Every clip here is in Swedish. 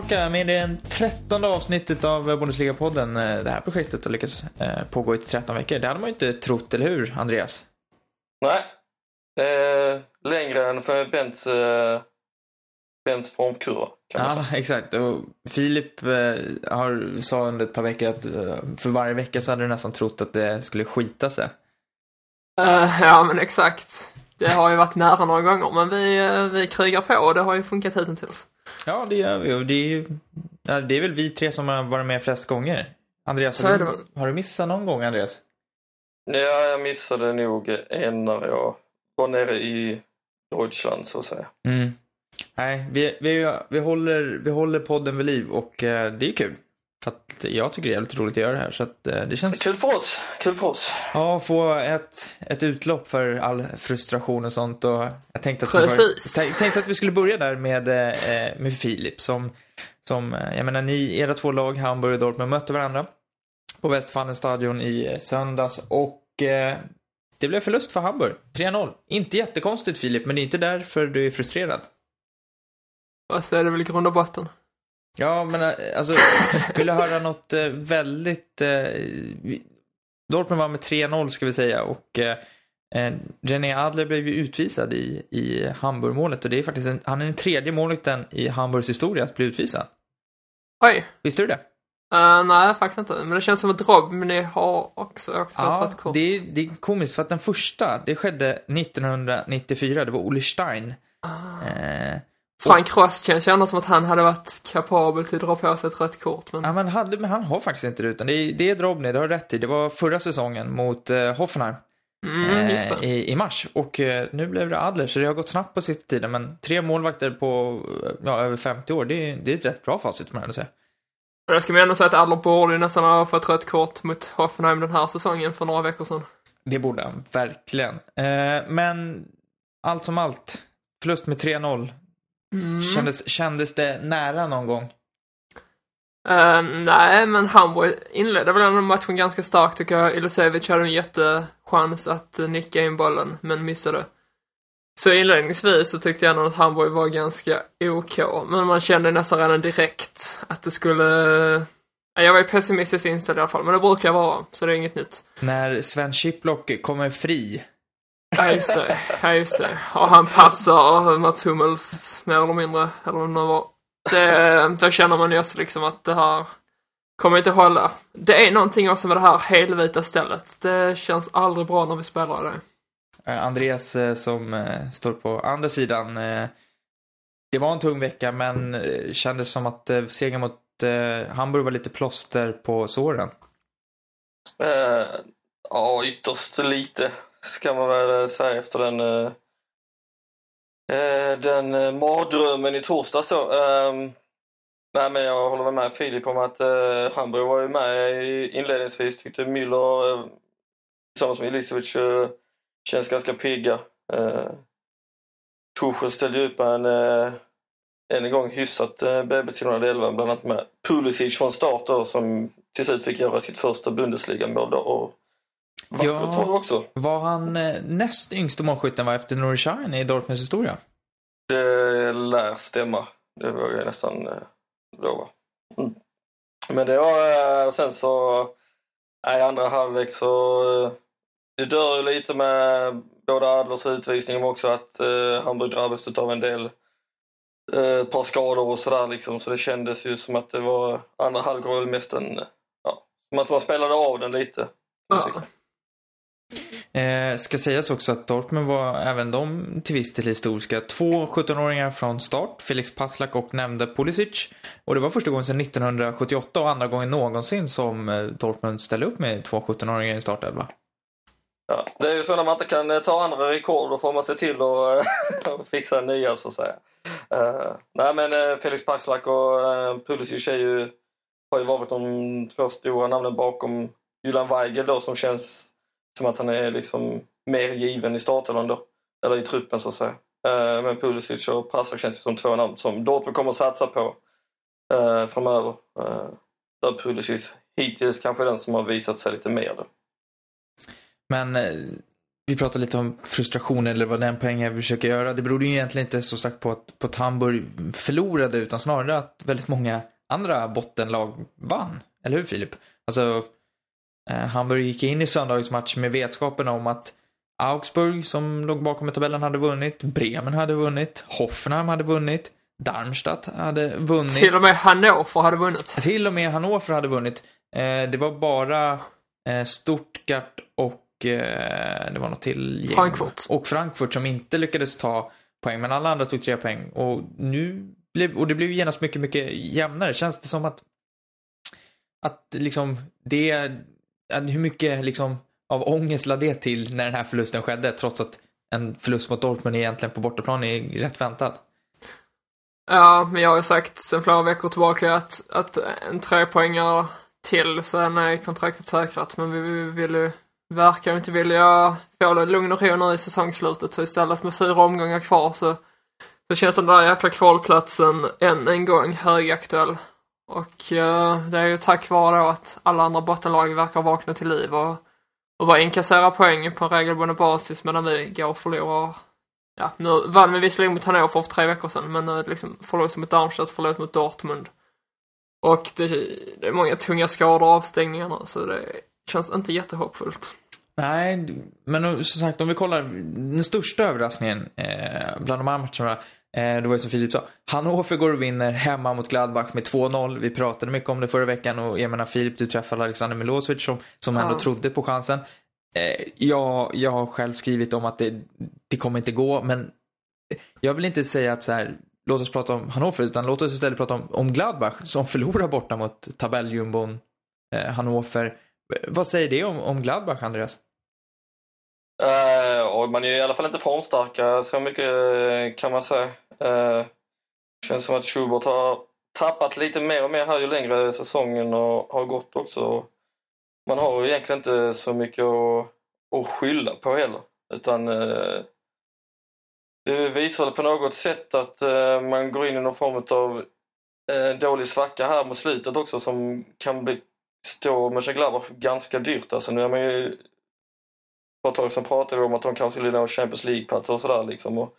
tillbaka med det trettonde avsnittet av Bundesliga-podden. Det här projektet har lyckats eh, pågå i 13 veckor. Det hade man ju inte trott, eller hur, Andreas? Nej. Eh, längre än för Bents, eh, Bents formkurva, Ja, exakt. Och Filip eh, har, sa under ett par veckor att eh, för varje vecka så hade du nästan trott att det skulle skita sig. Eh, ja, men exakt. Det har ju varit nära några gånger, men vi, eh, vi krigar på och det har ju funkat hittills. Ja, det gör vi. Och det är ju ja, det är väl vi tre som har varit med flest gånger. Andreas, har du, har du missat någon gång, Andreas? Ja, jag missade nog en när jag var nere i Deutschland, så att säga. Mm. Nej, vi, vi, vi, håller, vi håller podden vid liv och eh, det är kul. För att jag tycker det är jävligt roligt att göra det här. Så att eh, det känns... Kul för oss, kul för oss. Ja, få ett, ett utlopp för all frustration och sånt. Och jag tänkte att, vi, Precis. var, tänkte att vi skulle börja där med, eh, med Filip. Som, som, eh, jag menar, ni, era två lag, Hamburg och Dortmund, mötte varandra på Westfalenstadion i söndags. Och eh, det blev förlust för Hamburg. 3-0. Inte jättekonstigt Filip, men det är inte därför du är frustrerad. Och så är det väl i grund och botten. Ja, men eh, alltså, vill du höra något eh, väldigt... Eh, Dortmund var med 3-0 ska vi säga och eh, eh, René Adler blev ju utvisad i, i Hamburg-målet och det är faktiskt en, han är den tredje målvakten i Hamburgs historia att bli utvisad. Oj. Visste du det? Uh, nej, faktiskt inte. Men det känns som ett Robin ni har också åkt på ett Ja, rött kort. det är, det är komiskt för att den första, det skedde 1994, det var Olle Stein. Ah. Eh, Frank Ross känns ju ändå som att han hade varit kapabel till att dra på sig ett rött kort, men... Ja, men, hade, men han har faktiskt inte det, utan det är, det är Drobny, det har rätt i. Det var förra säsongen mot eh, Hoffenheim. Mm, eh, i, i mars. Och eh, nu blev det Adler, så det har gått snabbt på sista tiden. Men tre målvakter på eh, ja, över 50 år, det är, det är ett rätt bra facit får man ändå säga. Och Jag ska ändå säga att Adler borde ju nästan ha fått rött kort mot Hoffenheim den här säsongen för några veckor sedan. Det borde han, verkligen. Eh, men allt som allt, förlust med 3-0. Mm. Kändes, kändes det nära någon gång? Eh, nej, men Hamburg inledde väl ändå matchen ganska starkt tycker jag. Ilosevic hade en jättechans att eh, nicka in bollen, men missade. Så inledningsvis så tyckte jag ändå att Hamburg var ganska OK, men man kände nästan redan direkt att det skulle... Ja, Jag var ju pessimistiskt inställd i alla fall, men det brukar jag vara, så det är inget nytt. När Sven Chiplock kommer fri. Ja, just det. Ja, just det. Och han passar Mats Hummels mer eller mindre, eller vad det nu var. Det, då känner man ju också liksom att det här kommer inte hålla. Det är någonting också med det här helvita stället. Det känns aldrig bra när vi spelar det. Eh, Andreas eh, som eh, står på andra sidan. Det var en tung vecka, men kändes som att segern mot Hamburg var lite plåster på såren. Ja, ytterst lite ska man väl eh, säga efter den eh, eh den eh, mardrömmen i torsdags så. Ehm, nej, men jag håller väl med Filip om att eh, Hamburg var ju med inledningsvis. Tyckte Müller eh, tillsammans med Ilicevic eh, känns ganska pigga. Eh, Tuchel ställde ju ut med en eh, än en gång hyfsat eh, BB-tillhörande elva, bland annat med Pulisic från start då, som till slut fick göra sitt första Bundesliga-mål då. Och vackert Ja. var det också. Var han eh, näst yngste målskytten var efter Nuri Sahin i Dortmunds historia? Det lär stämma. Det vågar jag nästan eh, lova. Mm. Men det var, eh, sen så, nej, i andra halvlek så, eh, det dör ju lite med både Adlers utvisning men också att eh, Hamburg drabbades av en del, eh, ett par skador och sådär liksom. Så det kändes ju som att det var, andra halvlek var väl mest en, ja, som att man spelade av den lite. Ja. Eh, ska sägas också att Dortmund var även de till viss del historiska. Två 17-åringar från start, Felix Paslak och nämnde Pulisic. Och det var första gången sedan 1978 och andra gången någonsin som eh, Dortmund ställde upp med två 17-åringar i startelva. Ja, det är ju så när man inte kan eh, ta andra rekord, då får man se till att eh, fixa nya så att säga. Uh, nej men Felix Paslak och uh, Pulisic är ju, har ju varit de två stora namnen bakom Julian Weigel då som känns som att han är liksom mer given i startelvan då. Eller i truppen så att säga. Eh, men Pulisic och Paxlak känns ju som två namn som Dortmund kommer att satsa på uh, framöver. Uh, där Pulisic hittills kanske är den som har visat sig lite mer då. Men vi pratar lite om frustration eller vad den poängen försöker göra. Det berodde ju egentligen inte så sagt på att, på att Hamburg förlorade utan snarare att väldigt många andra bottenlag vann. Eller hur Filip? Alltså, Hamburg gick in i söndagens match med vetskapen om att Augsburg som låg bakom i tabellen hade vunnit, Bremen hade vunnit, Hoffenheim hade vunnit, Darmstadt hade vunnit. Till och med Hannover hade vunnit. Till och med Hannover hade vunnit. Eh, det var bara eh, Stuttgart och eh, det var något till gäng. Frankfurt. Och Frankfurt som inte lyckades ta poäng, men alla andra tog tre poäng. Och nu blev, och det blev genast mycket, mycket jämnare. Känns det som att, att liksom det, hur mycket liksom av ångest lade det till när den här förlusten skedde, trots att en förlust mot Dortmund egentligen på bortaplan är rätt väntad. Ja, men jag har ju sagt sen flera veckor tillbaka att, att en trepoängare till sen är kontraktet säkrat. Men vi, vi vill ju, verkar ju inte vilja få det lugn och ro nu i säsongslutet. Så istället med fyra omgångar kvar så, så känns den där jäkla kvalplatsen än en gång högaktuell. Och uh, det är ju tack vare då att alla andra bottenlag verkar vakna till liv och, och bara inkassera poäng på en regelbunden basis medan vi går och förlorar Ja, nu vann vi visserligen mot Hannover för tre veckor sedan, men nu liksom förlust mot Darmstadt, förlust mot Dortmund. Och det, det, är många tunga skador och avstängningar nu, så det känns inte jättehoppfullt. Nej, men som sagt om vi kollar den största överraskningen eh, bland de här matcherna. Eh, det var ju som Filip sa. Hannover går och vinner hemma mot Gladbach med 2-0. Vi pratade mycket om det förra veckan och jag menar Filip, du träffade Alexander Milosevic som, som ändå ja. trodde på chansen. Eh, jag, jag har själv skrivit om att det, det kommer inte gå, men jag vill inte säga att så här, låt oss prata om Hannover, utan låt oss istället prata om, om Gladbach som förlorar borta mot tabelljumbon eh, Hannover. Vad säger det om, om Gladbach, Andreas? Uh, och man är i alla fall inte formstarka så mycket eh, kan man säga. Uh, känns som att Schubert har tappat lite mer och mer här ju längre säsongen och har gått också man har egentligen inte så mycket att, att skylla på heller. Utan uh, det visar på något sätt att uh, man går in i någon form av dålig svacka här mot slutet också som kan bli, stå Mönchengladbach ganska dyrt. Alltså nu är man ju för ett tag sedan pratade vi om att de kanske skulle nå Champions League-platser och sådär liksom. Och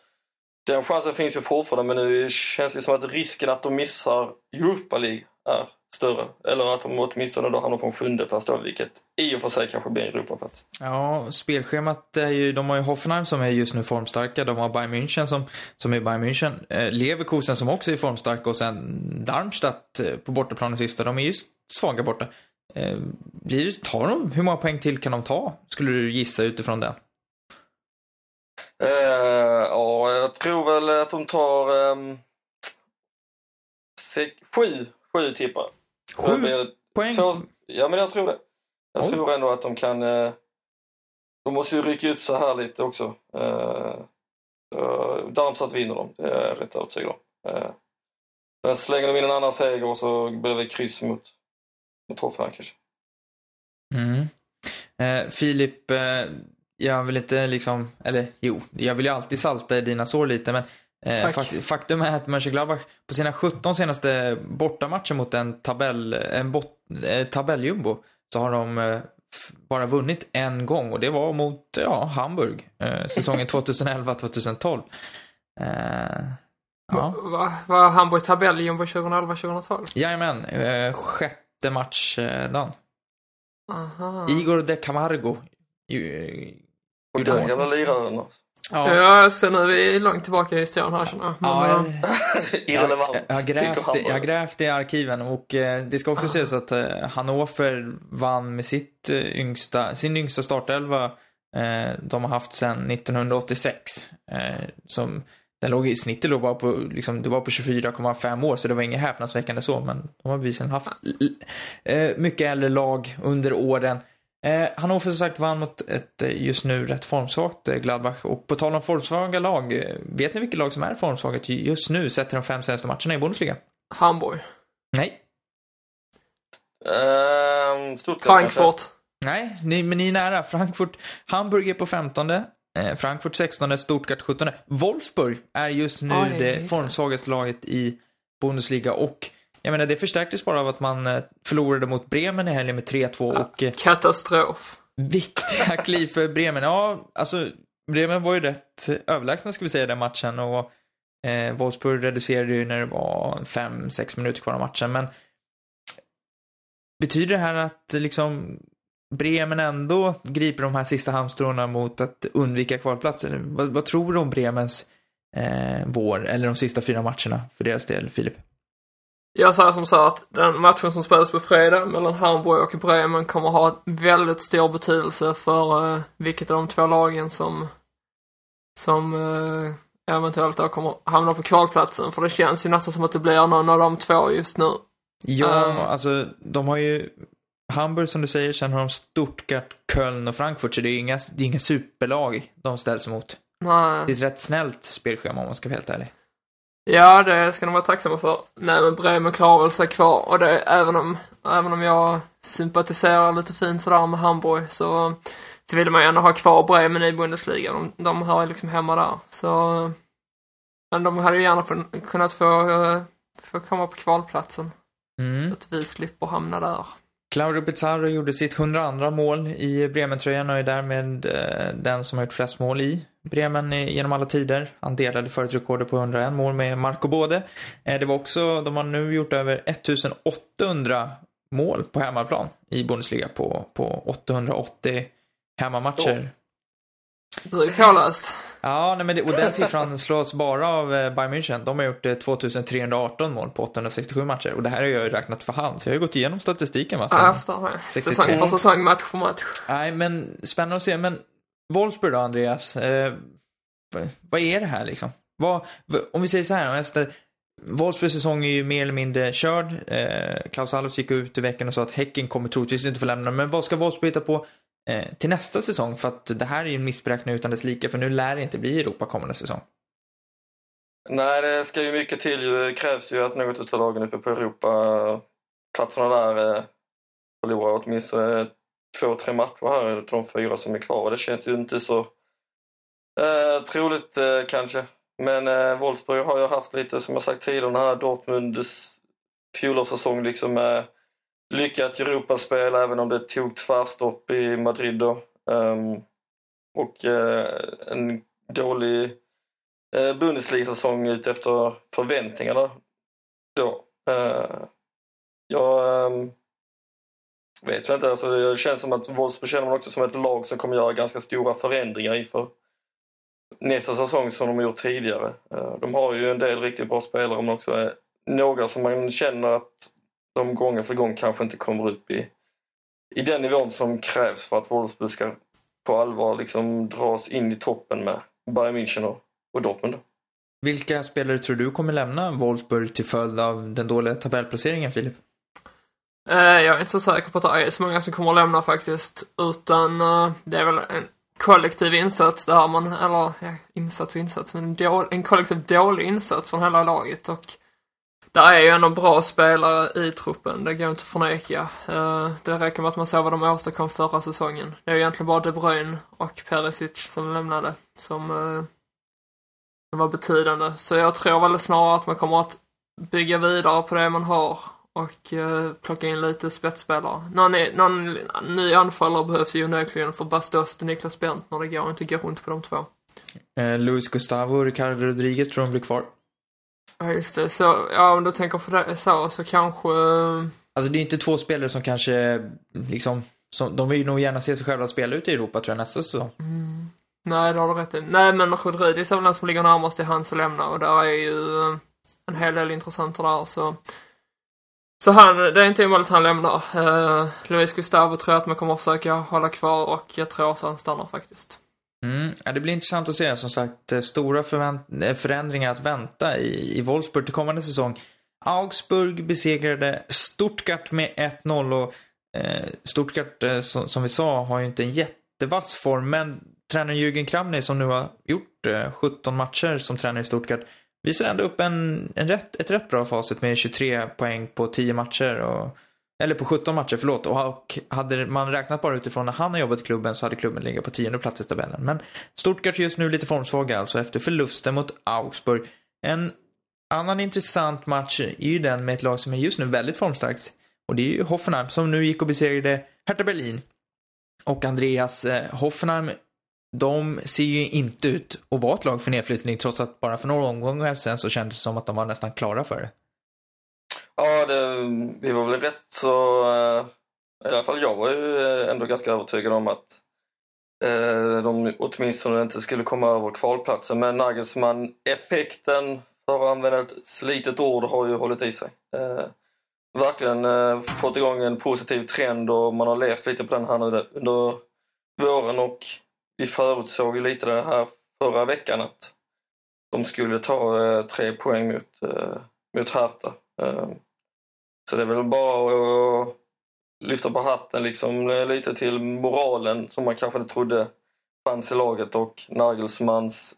den chansen finns ju fortfarande men nu känns det som att risken att de missar Europa League är större. Eller att de åtminstone då hamnar på en sjunde plats då, vilket i och för sig kanske blir en Europaplats. Ja, spelschemat är ju, de har ju Hoffenheim som är just nu formstarka, de har Bayern München som, som är Bayern München, eh, Leverkusen som också är formstarka och sen Darmstadt eh, på bortaplan sista, de är ju svaga borta. Eh, blir tar de, hur många poäng till kan de ta, skulle du gissa utifrån det? Uh, ja, jag tror väl att de tar um, sex, sju, sju tippar. Sju poäng? Två, ja, men jag tror det. Jag oh. tror ändå att de kan... Eh, de måste ju rycka upp så här lite också. Eh, Darmstadt vinner dem, det är jag rätt övertygad om. Eh, sen slänger de in en annan seger och så blir det kryss mot, mot Hoffenheim kanske. Mm. Eh, Filip, eh, jag vill inte liksom, eller jo, jag vill ju alltid salta i dina sår lite men Eh, faktum är att Mönchengladbach på sina 17 senaste bortamatcher mot en tabell, en bot, eh, tabelljumbo så har de eh, bara vunnit en gång och det var mot, ja, Hamburg. Eh, säsongen 2011-2012. Eh, ja. Var va, Hamburg tabelljumbo 2011-2012? Jajamän, eh, sjätte matchdagen. Igor de Camargo. Och den gamla liraren alltså. Ja, ja sen är vi långt tillbaka i historien här känner jag. Ja, Irrelevant. Jag, har grävt, jag grävt i arkiven och eh, det ska också sägas att eh, Hannover vann med sitt eh, yngsta, sin yngsta startelva eh, de har haft sedan 1986. Eh, som, den låg i snittet låg bara på, liksom, det var på 24,5 år så det var inget häpnadsväckande så men de har bevisligen haft eh, mycket äldre lag under åren. Eh, Hannover som sagt vann mot ett eh, just nu rätt formsvagt eh, Gladbach. Och på tal om formsvaga lag, vet ni vilket lag som är formsvaget just nu sett till de fem senaste matcherna i Bundesliga? Hamburg. Nej. Um, Frankfurt. Nej, ni, men ni är nära. Frankfurt, Hamburg är på 15. Eh, Frankfurt 16, Stuttgart 17. Wolfsburg är just nu Oj, det just formsvagaste laget i Bundesliga och jag menar, det förstärktes bara av att man eh, förlorade mot Bremen i helgen med 3-2 ja, och... Eh, katastrof. Viktiga kliv för Bremen. Ja, alltså Bremen var ju rätt överlägsna ska vi säga den matchen och eh, Wolfsburg reducerade ju när det var 5-6 minuter kvar av matchen. Men betyder det här att liksom Bremen ändå griper de här sista halmstråna mot att undvika kvalplats? Eller vad, vad tror du om Bremens eh, vår, eller de sista fyra matcherna för deras del, Filip? Jag säger som så att den matchen som spelas på fredag mellan Hamburg och Bremen kommer ha väldigt stor betydelse för uh, vilket av de två lagen som som uh, eventuellt då kommer hamna på kvalplatsen. För det känns ju nästan som att det blir någon av de två just nu. Ja, um, alltså de har ju Hamburg som du säger, sen har de Stuttgart, Köln och Frankfurt, så det är inga, det är inga superlag de ställs emot. Nej. Det är ett rätt snällt spelschema om man ska vara helt ärlig. Ja, det ska de vara tacksamma för. Nej, men Bremen klarar väl sig kvar och det, även om, även om jag sympatiserar lite fint sådär med Hamburg så, så vill man ju ändå ha kvar Bremen i Bundesliga. De, de hör liksom hemma där. Så, men de hade ju gärna för, kunnat få, få komma på kvalplatsen. Mm. Så att vi slipper hamna där. Claudio Pizarro gjorde sitt 102 mål i Bremen-tröjan och är därmed eh, den som har gjort flest mål i Bremen genom alla tider. Han delade förut rekordet på 101 mål med Marco Bode. Eh, det var också, de har nu gjort över 1800 mål på hemmaplan i Bundesliga på, på 880 hemmamatcher. Oh. Det är påläst. Ja, nej, men det, och den siffran slås bara av eh, Bayern München. De har gjort eh, 2318 mål på 867 matcher. Och det här har jag räknat för hand, så jag har ju gått igenom statistiken. Va, ja, jag förstår det. Säsong för säsong, match för match. Nej, men spännande att se. Men Wolfsburg då, Andreas? Eh, vad är det här liksom? Vad, om vi säger så här, nästa, Wolfsburgs säsong är ju mer eller mindre körd. Eh, Klaus Allofs gick ut i veckan och sa att Häcken kommer troligtvis inte få lämna. Men vad ska Wolfsburg hitta på eh, Eh, till nästa säsong? För att det här är ju en missberäkning utan dess lika, För nu lär det inte bli Europa kommande säsong. Nej, det ska ju mycket till. Det krävs ju att något av lagen uppe på Europaplatserna där eh, förlorar åtminstone två, tre matcher här av de fyra som är kvar. Det känns ju inte så eh, troligt eh, kanske. Men eh, Wolfsburg har ju haft lite, som jag sagt tidigare, den här Dortmunds fjolårssäsong liksom eh, lyckat Europaspel även om det tog tvärstopp i Madrid då. Um, och uh, en dålig uh, Bundesliga-säsong utefter förväntningarna då. Uh, jag um, vet jag inte, alltså det känns som att Wolfsburg känner man också som ett lag som kommer göra ganska stora förändringar inför nästa säsong som de har gjort tidigare. De har ju en del riktigt bra spelare men också några som man känner att de gånger för gång kanske inte kommer upp i, i den nivån som krävs för att Wolfsburg ska på allvar liksom dras in i toppen med Bayern München och, och Dortmund. Vilka spelare tror du kommer lämna Wolfsburg till följd av den dåliga tabellplaceringen, Filip? Uh, jag är inte så säker på att det är så många som kommer att lämna faktiskt. Utan uh, det är väl en kollektiv insats där man, eller ja, insats och insats, men en, dål, en kollektiv dålig insats från hela laget. Och där är ju ändå bra spelare i truppen, det går inte att förneka. Eh, det räcker med att man såg vad de åstadkom förra säsongen. Det är ju egentligen bara De Bruyne och Perisic som lämnade, eh, som, var betydande. Så jag tror väl snarare att man kommer att bygga vidare på det man har och eh, plocka in lite spetsspelare. Någon, någon ny anfallare behövs ju onekligen för Bastos och Niklas Bentner. Det går inte att gå runt på de två. Eh, Luis Gustavo och Ricardo Rodriguez tror de blir kvar. Ja, just det. Så, ja, om du tänker på det så, så kanske... Alltså det är inte två spelare som kanske, liksom, som, de vill nog gärna se sig själva spela ute i Europa tror jag nästa säsong. Mm. Nej, det har du rätt i. Nej, men Rodriguez är väl den som ligger närmast till hans att lämna och där är ju en hel del intressanta där så så han, det är inte omöjligt han lämnar. Uh, Luis Gustavo tror jag att man kommer att försöka hålla kvar och jag tror också att han stannar faktiskt. Mm, ja, det blir intressant att se. Som sagt, eh, stora eh, förändringar att vänta i, i Wolfsburg till kommande säsong. Augsburg besegrade Stuttgart med 1-0 och eh, Stuttgart, eh, som, som, vi sa, har ju inte en jättevass form. Men tränaren Jürgen Kramny som nu har gjort eh, 17 matcher som tränare i Stuttgart visar ändå upp en, en rätt, ett rätt bra facit med 23 poäng på 10 matcher. Och, eller på 17 matcher, förlåt. Och hade man räknat bara utifrån när han har jobbat i klubben så hade klubben legat på tionde plats i tabellen. Men Stuttgart just nu lite formsvaga alltså efter förlusten mot Augsburg. En annan intressant match är ju den med ett lag som är just nu väldigt formstarkt. Och det är ju Hoffenheim som nu gick och besegrade Hertha Berlin. och Andreas eh, Hoffenheim, de ser ju inte ut att vara ett lag för nedflyttning trots att bara för några omgångar sen så kändes det som att de var nästan klara för det. Ja, det, vi var väl rätt så... Eh, I alla fall jag var ju eh, ändå ganska övertygad om att eh, de åtminstone inte skulle komma över kvalplatsen. Men Nagelsmann-effekten, för att använda ett slitet ord, har ju hållit i sig. Eh, verkligen eh, fått igång en positiv trend och man har levt lite på den här nu under våren och vi förutsåg ju lite det här förra veckan att de skulle ta eh, tre poäng mot, eh, mot Hertha. Eh, så det är väl bara att lyfta på hatten liksom lite till moralen som man kanske inte trodde fanns i laget och Nagelsmans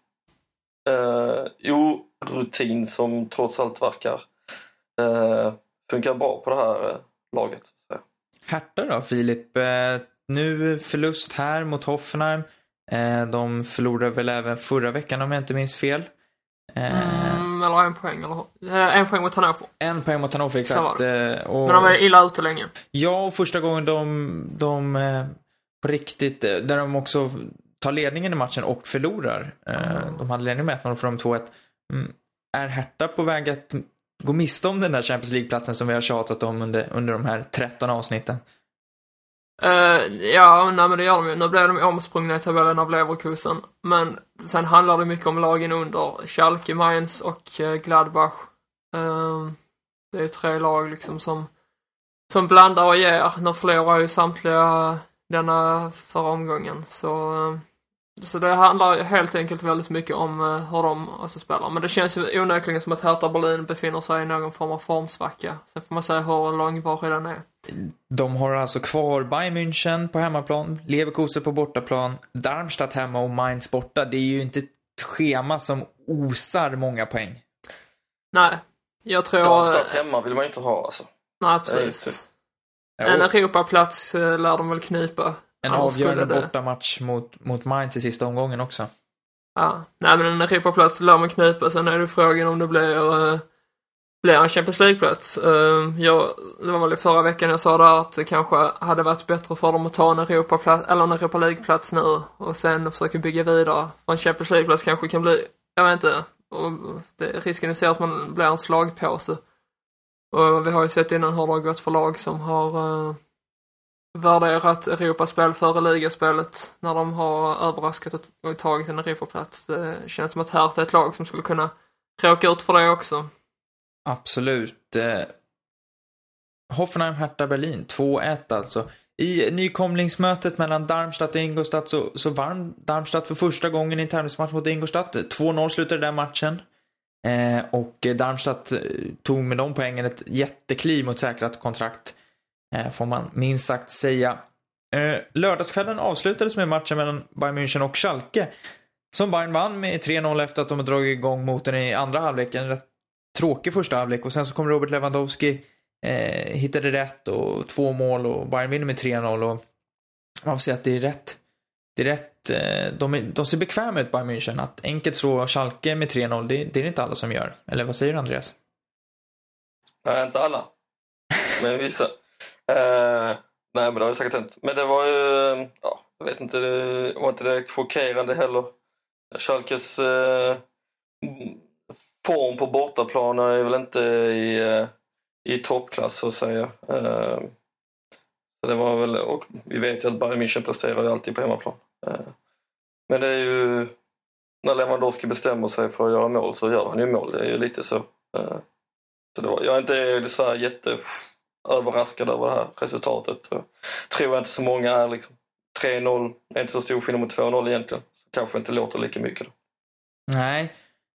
eh, orutin som trots allt verkar eh, funkar bra på det här eh, laget. Så. Hertha då, Filip? Eh, nu förlust här mot Hoffenheim. Eh, de förlorade väl även förra veckan om jag inte minns fel. Eh, Mm, eller en poäng, eller eh, En poäng mot Hannover. En poäng mot Hannover, exakt. Eh, och, Men de var illa ute länge. Ja, och första gången de, de eh, på riktigt, där de också tar ledningen i matchen och förlorar. Eh, De hade ledningen med 1-0 och får de 2-1. Mm. Är Hertha på väg att gå miste om den där Champions League-platsen som vi har tjatat om under, under de här 13 avsnitten? Uh, ja, nej men det gör de ju. Nu blev de omsprungna i tabellen av Leverkusen. Men sen handlar det mycket om lagen under. Schalke, Mainz och eh, Gladbach. Uh, det är tre lag liksom som, som blandar och ger. Nu förlorar ju samtliga denna förra omgången. Så, uh, så det handlar helt enkelt väldigt mycket om hur de alltså spelar. Men det känns ju onekligen som att Hertha Berlin befinner sig i någon form av formsvacka. Sen får man se hur långvarig den är. De har alltså kvar Bayern München på hemmaplan, Leverkusen på bortaplan, Darmstadt hemma och Mainz borta. Det är ju inte ett schema som osar många poäng. Nej, jag tror... Darmstadt hemma vill man ju inte ha alltså. Nej, precis. Ja, En Europaplats eh, lär de väl knipa. en avgörande det- bortamatch mot, mot Mainz i sista omgången också. Ja. Nej, men en Europaplats lär man knipa. Sen är det frågan om det blir, eh, blir en Champions League-plats. Ehm, jag, det var väl i förra veckan jag sa där att det kanske hade varit bättre för dem att ta en Europa, eller en Europa League-plats nu och sen försöka bygga vidare. För en Champions League-plats kanske kan bli, jag vet inte, och det, risken är så att man blir en slagpåse. Och vi har ju sett innan hur det har gått för lag som har uh, värderat Europaspel före ligaspelet när de har överraskat och, och tagit en Europaplats. Det känns som att Hertha är ett lag som skulle kunna råka ut för det också. Absolut. Eh, Hoffenheim, Hertha, Berlin. 2-1 alltså. I nykomlingsmötet mellan Darmstadt och Ingolstadt så, så vann Darmstadt för första gången i en tävlingsmatch mot Ingolstadt. 2-0 slutade den matchen. Eh, och Darmstadt eh, tog med de poängen ett jättekliv mot säkrat kontrakt. Eh, får man minst sagt säga. Eh, lördagskvällen avslutades med matchen mellan Bayern München och Schalke. Som Bayern vann med 3-0 efter att de dragit igång motorn i andra halvleken. Rätt tråkig första halvlek och sen så kom Robert Lewandowski, eh, hittade rätt och två mål och Bayern vinner med 3-0 och man får säga att det är rätt. Det är rätt, eh, de, är, de ser bekväma ut Bayern München. Att enkelt slå Schalke med 3-0, det, det är det inte alla som gör. Eller vad säger du Andreas? Nej, inte alla. Men vissa. Eh, nej, men det har ju säkert hänt. Men det var ju, ja, jag vet inte, det var inte direkt chockerande heller. Schalkes eh, form på bortaplan är väl inte i, eh, i toppklass så att säga. Eh, så det var väl, och vi vet ju att Bayern München presterar ju alltid på hemmaplan. Eh, men det är ju, när Lewandowski bestämmer sig för att göra mål så gör han ju mål. Det är ju lite så. Så det var, jag är inte så här jätte överraskad över det här resultatet. Jag tror jag inte så många är. Liksom. 3-0 är inte så stor skillnad mot 2-0 egentligen. Så kanske inte låter lika mycket. Då. Nej.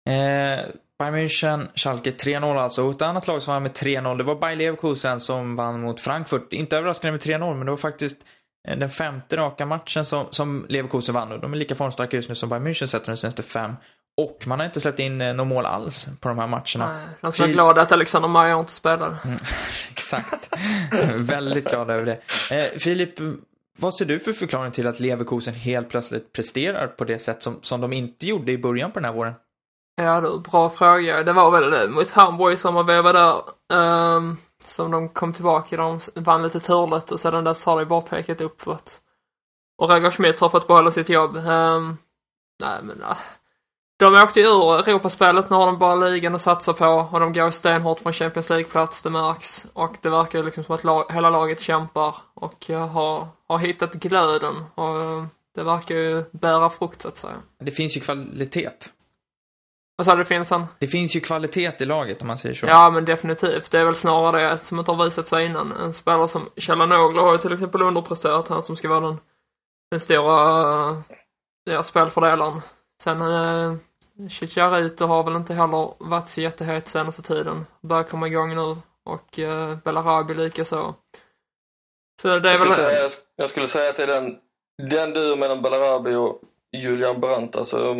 Eh, Bayern München, Schalke 3-0 alltså. Och ett annat lag som vann med 3-0, det var Bayer Leverkusen som vann mot Frankfurt. Inte överraskande med 3-0, men det var faktiskt eh, den femte raka matchen som, som Leverkusen vann. Och de är lika formstarka just nu som Bayern München sett de senaste fem. Och man har inte släppt in eh, något mål alls på de här matcherna. Nej, de ska vara glada att Alexander Maja inte spelar. Exakt. Väldigt glad över det. Eh, Filip, vad ser du för förklaring till att Leverkusen helt plötsligt presterar på det sätt som, som de inte gjorde i början på den här våren? Ja du, bra fråga. Det var väl det. mot Hamburg som man var där. Um, som de kom tillbaka. De vann lite turligt och sedan dess har det bara pekat uppåt. Och Roger Schmidt har fått behålla sitt jobb. Um, nej men nej. de åkte ju ur Europaspelet, nu har de bara ligan att satsa på och de går stenhårt från Champions League-plats, det märks. Och det verkar liksom som att lag, hela laget kämpar och äh, har, har hittat glöden och äh, det verkar ju bära frukt så att säga. Det finns ju kvalitet. Vad sa du, finns han? Det finns ju kvalitet i laget om man säger så. Ja, men definitivt. Det är väl snarare det som inte har visat sig innan. En spelare som Chalanoglu har ju till exempel underpresterat, han som ska vara den, den stora ja, spelfördelaren. Sen eh, Chicharito har väl inte heller varit så jättehet senaste tiden. Börjar komma igång nu. Och eh, Belarabi lika så. Det är jag, väl... skulle säga, jag skulle säga att det är den, den duo mellan Belarabi och Julian Brandt. Alltså,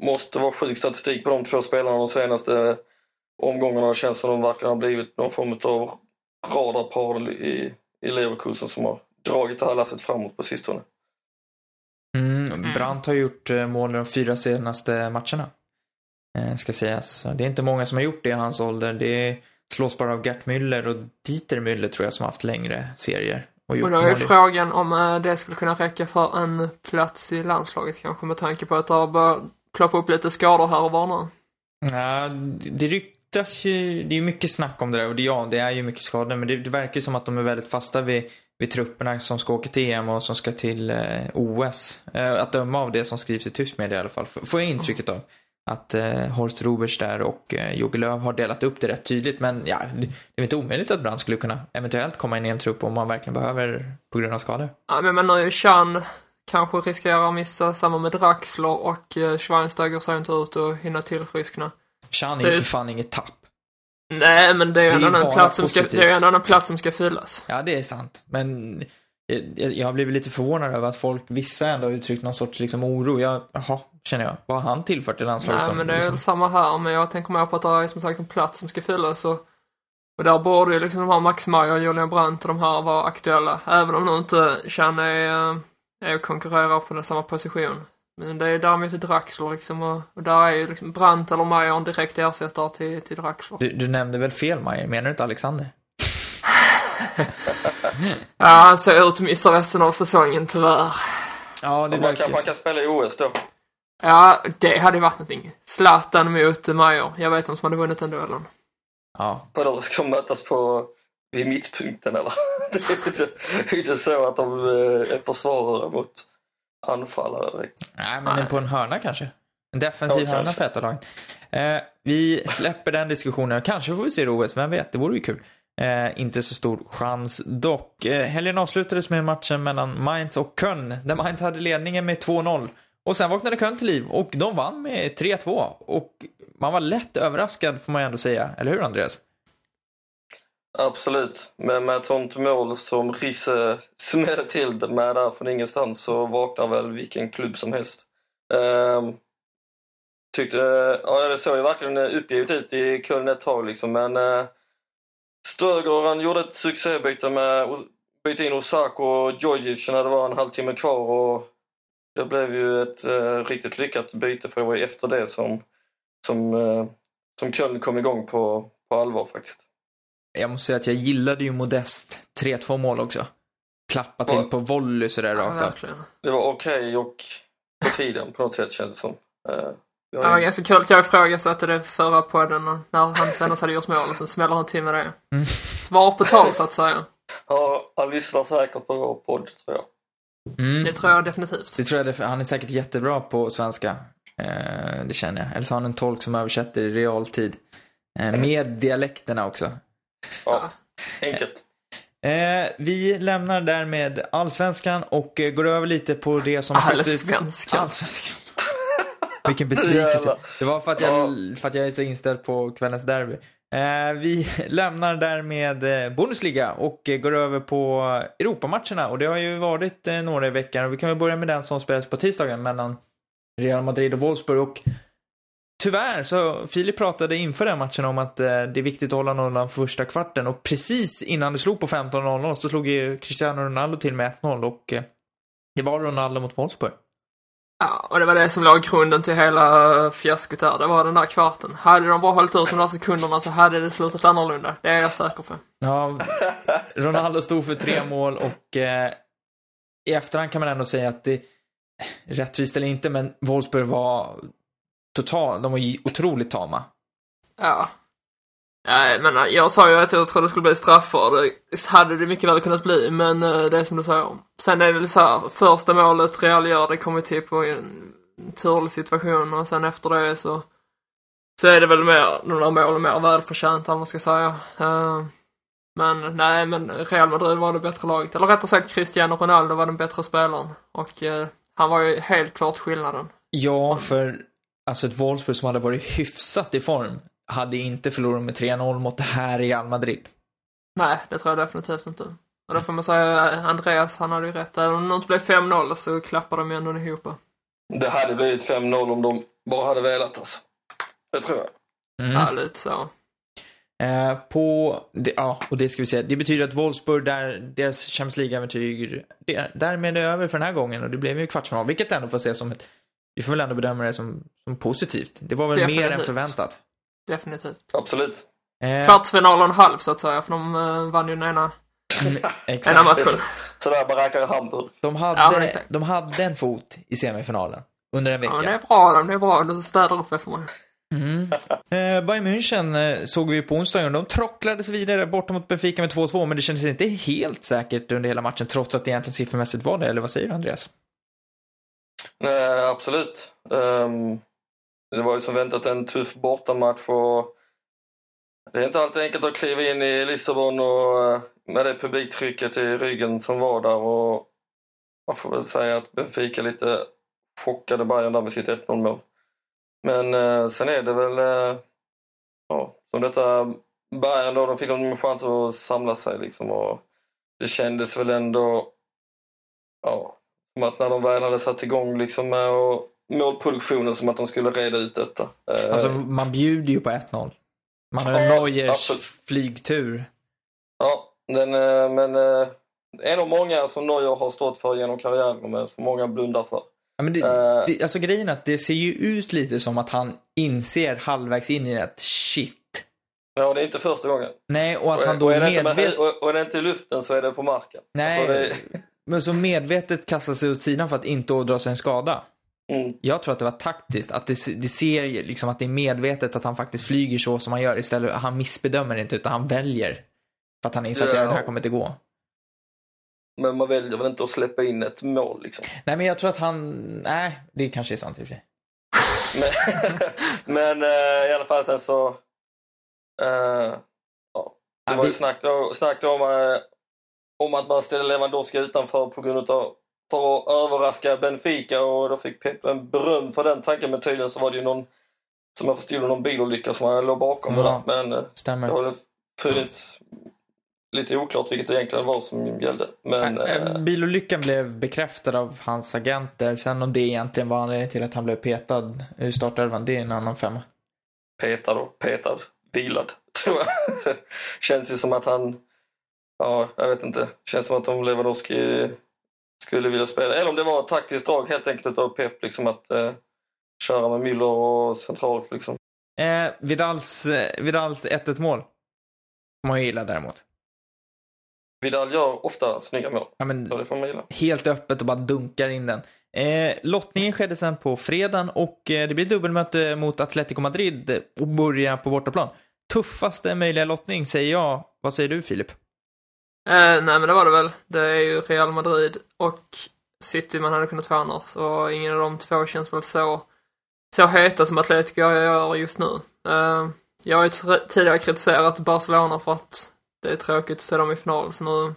måste vara sjuk statistik på de två spelarna de senaste omgångarna. Det känns som de verkligen har blivit någon form av radarpar i, i Leverkusen som har dragit det här lasset framåt på sistone. Mm, Brandt har gjort eh, mål de fyra senaste matcherna. Eh, ska sägas. Det är inte många som har gjort det i hans ålder. Det slås bara av Gert Müller och Dieter Müller tror jag som har haft längre serier. Och, och då är frågan om eh, det skulle kunna räcka för en plats i landslaget kanske med tanke på att det har börjat ploppa upp lite skador här och var nu. Ja, det ryktas ju, det är mycket snack om det där och det, ja, det är ju mycket skador men det, det verkar som att de är väldigt fasta vid, vid trupperna som ska åka till EM och som ska till eh, OS. Eh, att döma av det som skrivs i tysk media i alla fall, får jag intrycket av. Att eh, Horst Rubers där och eh, Jogge Löw har delat upp det rätt tydligt men ja, det, är inte omöjligt att Brandt skulle kunna eventuellt komma in i en trupp om man verkligen behöver på grund av skador. Ja, men man har ju Chan kanske riskerar att missa samma med Draxler och eh, Schweinsteiger ser inte ut att hinna tillfriskna. Chan är ju för fan inget tapp. Nej, men det är ju en, annan plats som ska, positivt. det är en annan plats som ska fyllas. Ja, det är sant. Men jag, har blivit lite förvånad över att folk, vissa ändå har uttryckt någon sorts liksom oro. Jag, jaha, känner jag. Vad har han tillfört i landslaget? Nej, men det är liksom? väl samma här. Men jag tänker mer på att det är som sagt en plats som ska fyllas. Och, och där borde ju liksom de här Max Meyer, Julian Brandt och de här vara aktuella. Även om nu inte Chan är, eh, är och konkurrerar på den samma position. Men det är däremot Draxler liksom och, och där är ju liksom Brandt eller Meyer en direkt ersättare till, till Draxler. Du, du nämnde väl fel Majer? Menar du inte Alexander? Ja, han ser ut att missa resten av säsongen tyvärr. Ja, det Man verkar kanske man kan spela i OS då. Ja, det hade ju varit någonting. Zlatan mot Meyer. Jag vet vem som hade vunnit den duellen. Ja. Vadå, ska de mötas på vid mittpunkten eller? Det är inte, inte så att de eh, är försvarare mot anfallare direkt. Nej, men Nej. på en hörna kanske. En defensiv Ja, hörna för ett av lagen. Eh, vi släpper den diskussionen. Kanske får vi se det i OS, vem vet? Det vore ju kul. Eh, inte så stor chans dock. Eh, helgen avslutades med matchen mellan Mainz och Köln, där Mainz hade ledningen med 2-0. Och sen vaknade Köln till liv och de vann med 3-2. Och man var lätt överraskad får man ju ändå säga, eller hur Andreas? Absolut, men med ett sånt mål som Risse smällde till det med där från ingenstans så vaknar väl vilken klubb som helst. Eh, tyckte, ja det såg ju verkligen uppgivet ut i Köln ett tag liksom men eh, Stöger han gjorde ett succébyte med byta in Osako och Djordjic när det var en halvtimme kvar och det blev ju ett eh, riktigt lyckat byte för det var ju efter det som, som, uh, som Köln kom igång på, på allvar faktiskt. Jag måste säga att jag gillade ju Modest 3-2 mål också. Klappa till Ja. på volley sådär Ja, rakt av. verkligen. Det var okej och på tiden på något sätt känns det som. Eh, jag är- ganska kul att jag ifrågasatte det förra podden när han senast hade gjort mål och sen smäller han till med det. Mm. Svar på tal så att säga. Ja, han lyssnar säkert på vår podd tror jag. Mm. Det tror jag definitivt. Det tror jag, def- han är säkert jättebra på svenska. Eh, det känner jag. Eller så har han en tolk som översätter i realtid. Eh, med dialekterna också. Ja, enkelt. Eh, vi lämnar därmed allsvenskan och eh, går över lite på det som faktiskt... Allsvenskan. Allsvenskan. Vilken besvikelse. Det var för att, jag, för att jag är så inställd på kvällens derby. Eh, vi lämnar därmed eh, Bundesliga och eh, går över på Europamatcherna. Och det har ju varit några i veckan. Och vi kan väl börja med den som spelades på tisdagen mellan Real Madrid och Wolfsburg. Och tyvärr så, Filip pratade inför den matchen om att eh, det är viktigt att hålla nollan första kvarten. Och precis innan det slog på 15.00 så slog ju Cristiano Ronaldo till med 1-0. Och eh, det var Ronaldo mot Wolfsburg. Ja, och det var det som låg grunden till hela fiaskot där. Det var den där kvarten. Hade de bara hållit ut de där sekunderna så hade det slutat annorlunda. Det är jag säker på. Ja, Ronaldo stod för tre mål och eh, i efterhand kan man ändå säga att det, rättvist eller inte, men Wolfsburg var total, de var otroligt tama. Ja. Nej, men jag sa ju att jag trodde det skulle bli straffar. Det hade det mycket väl kunnat bli, men eh, det är som du säger. Sen är det så här, första målet Real gör, det kommer till på en turlig situation och sen efter det så så är det väl mer, de där målen mer välförtjänta, om man ska säga. Eh, men nej, men Real Madrid var det bättre laget. Eller rättare sagt Cristiano Ronaldo var den bättre spelaren. Och eh, han var ju helt klart skillnaden. Ja, för alltså ett Wolfsburg som hade varit hyfsat i form hade inte förlorat med 3-0 mot det här Real Madrid. Nej, det tror jag definitivt inte. Och då får man säga, Andreas, han hade ju rätt. Även om det inte blev 5-0 så klappar de ju ändå ihop. Det hade blivit 5-0 om de bara hade velat alltså. Det tror jag. Mm. Ja, lite så. Eh, på, det, ja, och det ska vi säga. Det betyder att Wolfsburg, där, deras Champions League-äventyr, därmed är över för den här gången och det blev ju kvartsfinal, vilket ändå får ses som ett, vi får väl ändå bedöma det som, som positivt. Det var väl Definitivt. mer än förväntat. Definitivt. Absolut. Eh, Kvartsfinal och en halv så att säga, för de uh, vann ju den ena, mm, ena matchen. Sådär barackar i Hamburg. De hade, ja, de hade en fot i semifinalen under en vecka. Ja, det är bra, det är bra. De städar upp efter mig. Mm. Eh, Bayern München eh, såg vi på onsdagen. De trocklades vidare borta mot Benfica med 2-2, men det kändes inte helt säkert under hela matchen, trots att det egentligen siffermässigt var det. Eller vad säger du, Andreas? Eh, absolut. Um, det var ju som väntat en tuff bortamatch och det är inte alltid enkelt att kliva in i Lissabon och eh, med det publiktrycket i ryggen som var där och man får väl säga att Benfica lite chockade Bayern där med sitt 1-0 mål. Men eh, sen är det väl, eh, ja, som detta Bayern då, de fick en chans att samla sig liksom och det kändes väl ändå, ja, som att när de väl hade satt igång liksom med att målproduktionen som att de skulle reda ut detta. Eh, alltså man bjuder ju på 1-0. Man har ja, Neuers flygtur. Ja, den, eh, men eh, en av många som Neuer har stått för genom karriären men som många blundar för. Ja, men det, uh, det, alltså grejen är att det ser ju ut lite som att han inser halvvägs in i det att shit. Ja, det är inte första gången. Nej, och att och, han då medvetet... Och, och är det inte i luften så är det på marken. Nej, alltså det... men så medvetet kastar sig åt sidan för att inte ådra sig en skada. Mm. Jag tror att det var taktiskt, att det, det ser liksom att det är medvetet att han faktiskt flyger så som han gör istället. Han missbedömer inte utan han väljer. För att han inser att ja. det här kommer inte gå. Men man väljer väl inte att släppa in ett mål liksom. Nej, men jag tror att han... Nej, det kanske är sant i och för sig. men, men uh, i alla fall sen så... Uh, ja. Det var ju snack, snack om, uh, om att man ställde Lewandowski utanför på grund av för att överraska Benfica och då fick Pep en beröm för den tanken men tydligen så var det ju någon som jag förstod någon bilolycka som låg bakom ja, det där. Men stämmer. det har funnits lite oklart vilket det egentligen var som gällde. Men, äh, bilolyckan blev bekräftad av hans agenter. Sen om det egentligen var anledningen till att han blev petad ur startelvan, det är en annan femma. Petad och petad. Vilad, tror jag. Känns ju som att han... Ja, jag vet inte. Känns som att om Lewandowski skulle vilja spela. Eller om det var ett taktiskt drag helt enkelt av Pep, liksom att eh, köra med Müller och centralt liksom. Eh, Vidals, eh, Vidals 1-1 mål. Får man ju gilla däremot. Vidal gör ofta snygga mål. Ja, men, så det får man gilla. Helt öppet och bara dunkar in den. Eh, lottningen skedde sen på fredagen och eh, det blir dubbelmöte mot Atletico Madrid och börjar på bortaplan. Tuffaste möjliga lottning säger jag. Vad säger du Filip? Eh, nej men det var det väl. Det är ju Real Madrid och City man hade kunnat få annars och ingen av de två känns väl så, så heta som Atletico gör just nu. Eh, jag har ju tidigare kritiserat Barcelona för att det är tråkigt att se dem i final. Så nu,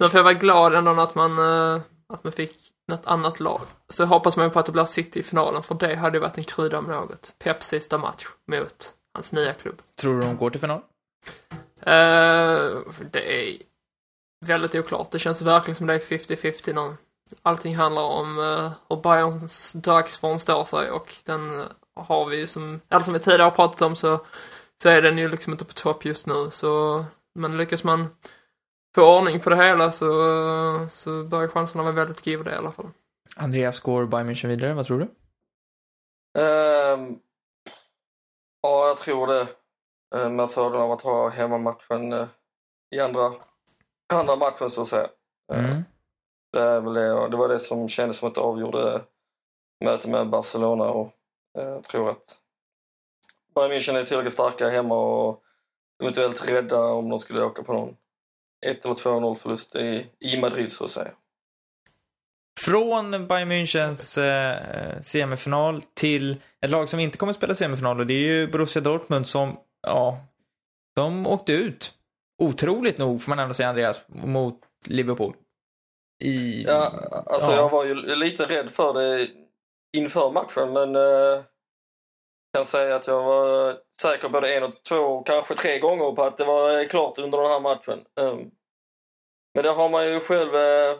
nu får jag vara glad ändå att man, uh, att man fick något annat lag. Så hoppas man på att det blir City i finalen, för det hade ju varit en krydda med något. Peps sista match mot hans nya klubb. Tror du de går till final? Uh, det är väldigt oklart. Det känns verkligen som det är 50-50 nu. Allting handlar om uh, hur Bayerns dagsform står sig och den har vi ju som, eller som vi tidigare har pratat om så, så är den ju liksom inte på topp just nu så men lyckas man få ordning på det hela så, så bör chanserna vara väldigt goda i alla fall. Andreas, går Bayern München vidare? Vad tror du? Um, ja, jag tror det. Med fördelen av att ha hemmamatchen i andra, andra matchen så att säga. Uh, Det, är väl det, det var det som kändes som att det avgjorde mötet med Barcelona och eh, jag tror att Bayern München är tillräckligt starka hemma och eventuellt rädda om de skulle åka på någon 1 eller 2-0 förlust i, i Madrid så att säga. Från Bayern Münchens eh, semifinal till ett lag som inte kommer att spela semifinal och det är ju Borussia Dortmund som, ja, de åkte ut. Otroligt nog får man ändå säga Andreas, mot Liverpool. I... Ja, alltså Ja. jag var ju lite rädd för det inför matchen men eh, kan säga att jag var säker både en och två, kanske tre gånger på att det var klart under den här matchen. Um, men det har man ju själv eh,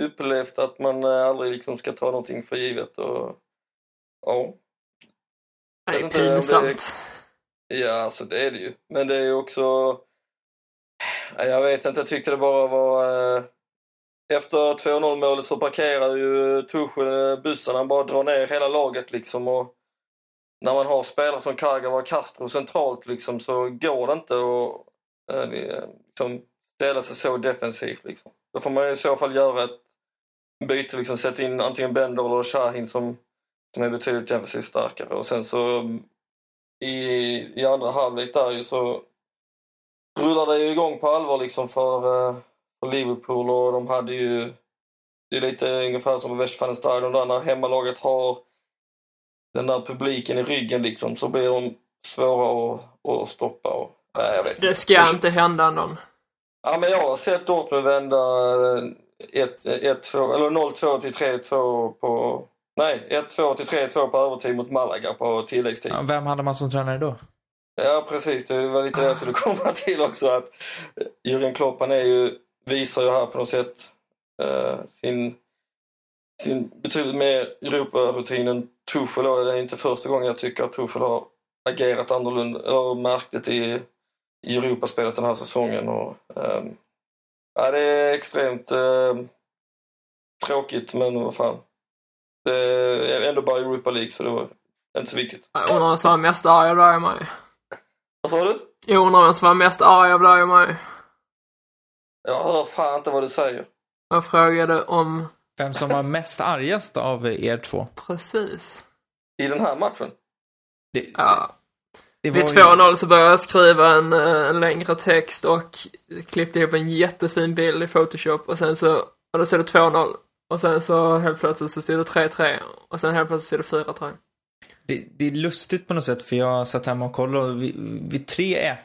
upplevt att man eh, aldrig liksom ska ta någonting för givet. Och, ja. Det är pinsamt. Ja, alltså det är det ju. Men det är ju också... Jag vet inte, jag tyckte det bara var... Eh... Efter 2-0 målet så parkerar ju Tuchel eh, bussen. Han bara drar ner hela laget liksom. Och när man har spelare som Kagawa och Castro centralt liksom så går det inte att eh, eh, liksom, ställa sig så defensivt. Liksom. Då får man i så fall göra ett byte, liksom, sätta in antingen Bender eller Shahin som, som är betydligt defensivt starkare. Och sen så mm, i, i andra halvlek där ju så rullar det ju igång på allvar liksom för, eh, för Liverpool och de hade ju det är lite ungefär som på Westfalenstadion där när hemmalaget har den där publiken i ryggen liksom så blir de svåra att, att stoppa och nej, jag vet inte. Det ska inte hända någon. Ja, men jag har sett Dortmund vända eh, 1-2 eller 0-2 till 3-2 på nej 1-2 till 3-2 på övertid mot Malaga på tilläggstid. Ja, Vem hade man som tränare då? Ja, precis. Det var lite det jag skulle komma till också. Att eh, Jürgen Klopp han är ju, visar ju här på något sätt eh, sin, sin betydligt mer Europa-rutin än Tuchel. Det är inte första gången jag tycker att Tuchel har agerat annorlunda, eller märkligt i, i Europaspelet den här säsongen. Och, eh, ja, det är extremt eh, tråkigt, men vad fan. Det är ändå bara Europa League, så det var inte så viktigt. Jag undrar vem som var mest arg av dig och mig. Vad sa du? Jag undrar vem som var mest arg av dig och mig. Jag hör fan inte vad du säger. Jag frågade om Vem som var mest argast av er två? precis. I den här matchen? Det, Ja. det Vid var ju- 2-0 så började jag skriva en, eh, en längre text och klippte ihop en jättefin bild i Photoshop och sen så, och då stod det 2-0. Och sen så helt plötsligt så stod det 3-3 och sen helt plötsligt stod det 4-3. Det, det är lustigt på något sätt för jag satt hemma och kollade och vid, vid 3-1